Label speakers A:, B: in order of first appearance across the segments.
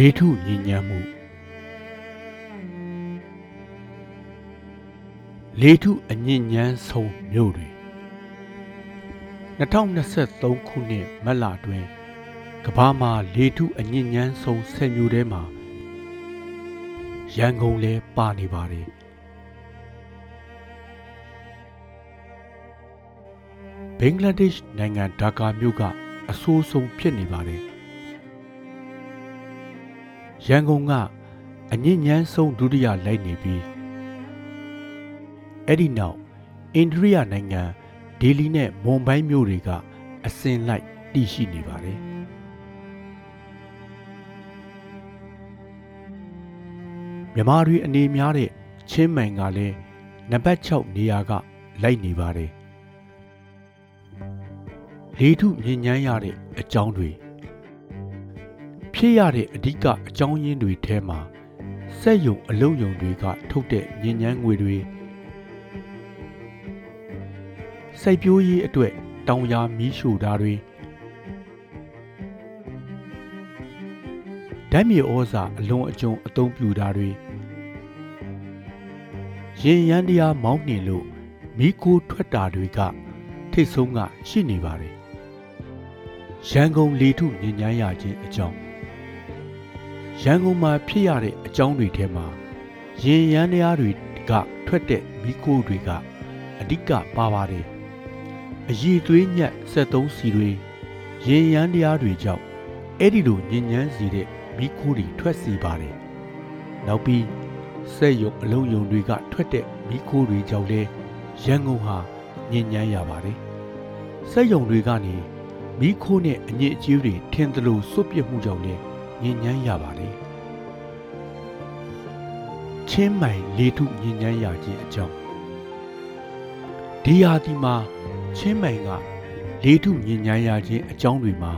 A: လေထုညဉ့်ညမ်းမှုလေထုအညဉ့်ညမ်းဆုံးမြို့တွေ2023ခုနှစ်မတ်လတွင်ကမ္ဘာမှာလေထုအညဉ့်ညမ်းဆုံးဆယ်မြို့ထဲမှာရန်ကုန်လည်းပါနေပါတယ်ဘင်္ဂလားဒေ့ရှ်နိုင်ငံဒါကာမြို့ကအဆိုးဆုံးဖြစ်နေပါတယ် ရန်ကုန်ကအညဉ့်ညမ်းဆုံးဒုတိယလိုက်နေပြီးအဲ့ဒီနောက်အိန္ဒိယနိုင်ငံဒေလီနဲ့မွန်ဘိုင်းမြို့တွေကအစင်လိုက်တည်ရှိနေပါတယ်မြန်မာတွေအနေများတဲ့ချင်းမိုင်ကလည်းနံပါတ်6နေရာကလိုက်နေပါတယ်လေထုညဉ့်ညမ်းရတဲ့အကြောင်းတွေ ဖြစ်ရတဲ့အဓိကအကြောင်းရင်းတွေထဲမှာစက်ယုံအလုံးယုံတွေက ထုတ်တဲ့ညဉ့်ညမ်းငွေတွေစိုက်ပျိုးရေးအတွက်တောင်ယာမီးရှို့တာတွေဓာတ်မြေဩဇာအလွန်အကျွံအသုံးပြုတာတွေရင်ရန်တရားမောင်းနှင်လို့မိခိုးထွက်တာတွေကထိတ်ဆုံးကရှိနေပါတယ်ရန်ကုန်လေထုညဉ့်ညမ်းရခြင်းအကြောင်း ရန်ကုန်မှာဖြစ်ရတဲ့အကြောင်းတွေထဲမှာရင်ရန်တရားတွေကထွက်တဲ့မိခိုးတွေကအဓိကပါပါတယ်အည်သွေးညက်73စီတွေရင်ရန်တရားတွေကြောင့်အဲ့ဒီလိုညဉ့်ညမ်းစီတဲ့မိခိုးတွေထွက်စီပါတယ်နောက်ပြီးစက်ရုံအလုံးယုံတွေကထွက်တဲ့မိခိုးတွေကြောင့်လဲရန်ကုန်ဟာညဉ့်ညမ်းရပါတယ်စက်ရုံတွေကနေမိခိုးနဲ့အညစ်အကြေးတွေထင်သလိုစွတ်ပြစ်မှုကြောင့်လဲည ဉ့်ညမ်းရပါတယ်ချင်းမိုင်လေထုညဉ့်ညမ်းရခြင်းအကြောင်းဒီဟာဒီမှာချင်းမိုင်ကလေထုညဉ့်ညမ်းရခြင်းအကြောင်းတွေမှာ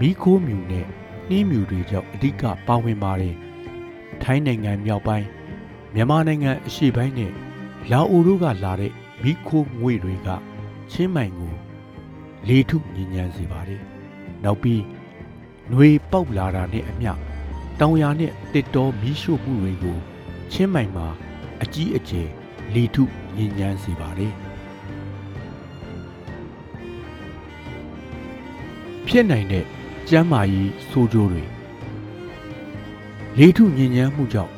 A: မိခိုးမြူနဲ့နှင်းမြူတွေကြောင့်အဓိကပါဝင်ပါတယ်ထိုင်းနိုင်ငံမြောက်ပိုင်းမြန်မာနိုင်ငံအရှေ့ပိုင်းနဲ့လာအိုတို့ကလာတဲ့မိခိုးငွေတွေကချင်းမိုင်ကိုလေထုညဉ့်ညမ်းစေပါတယ်နောက်ပြီး ຫນွေပေါက်လာတာနဲ့အမျှတောင်ယာနဲ့တစ်တော်မီးရှို့မှုတွေကိုချင်းမိုင်မှာအကြီးအကျယ်လီထုညဉ့်ညမ်းစေပါတယ်ဖြစ်နိုင်တဲ့ကျမ်းမာရေးဆိုးကျိုးတွေလေထုညဉ့်ညမ်းမှုကြောင့်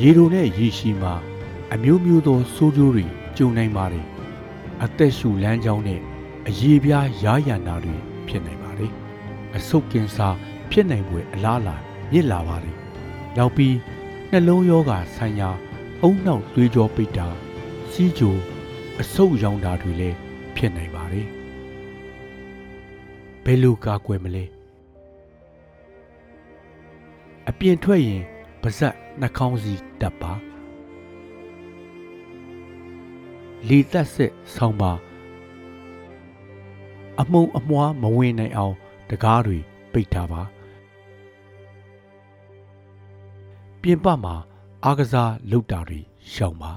A: ရေတိုနဲ့ရေရှည်မှာအမျိုးမျိုးသောဆိုးကျိုးတွေကြုံနိုင်ပါတယ်အသက်ရှူလမ်းကြောင်းနဲ့အရေးပြားရားရံတာတွေဖြစ်နိုင်ပါတယ်အဆုတ်ကင်ဆာ ဖြစ်နိုင်ပွဲအလားလာမြစ်လာပါတယ်နောက်ပြီးနှလုံးရောဂါဆိုင်ရာအုံနှောက်သွေးကြောပိတ်တာစီးကြိုအဆုတ်ရောင်တာတွေလည်းဖြစ်နိုင်ပါတယ်ဘယ်လိုကာကွယ်မလဲအပြင်ထွက်ရင်ပါဇက်နှာခေါင်းစီတပ်ပါလေသက်စစ်ဆောင်းပါအမုံအမွှားမဝင်နိုင်အောင် တကားတွေပိတ်ထားပါ ပြင်ပမှာအားကစားလုပ်တာတွေရှောင်ပါ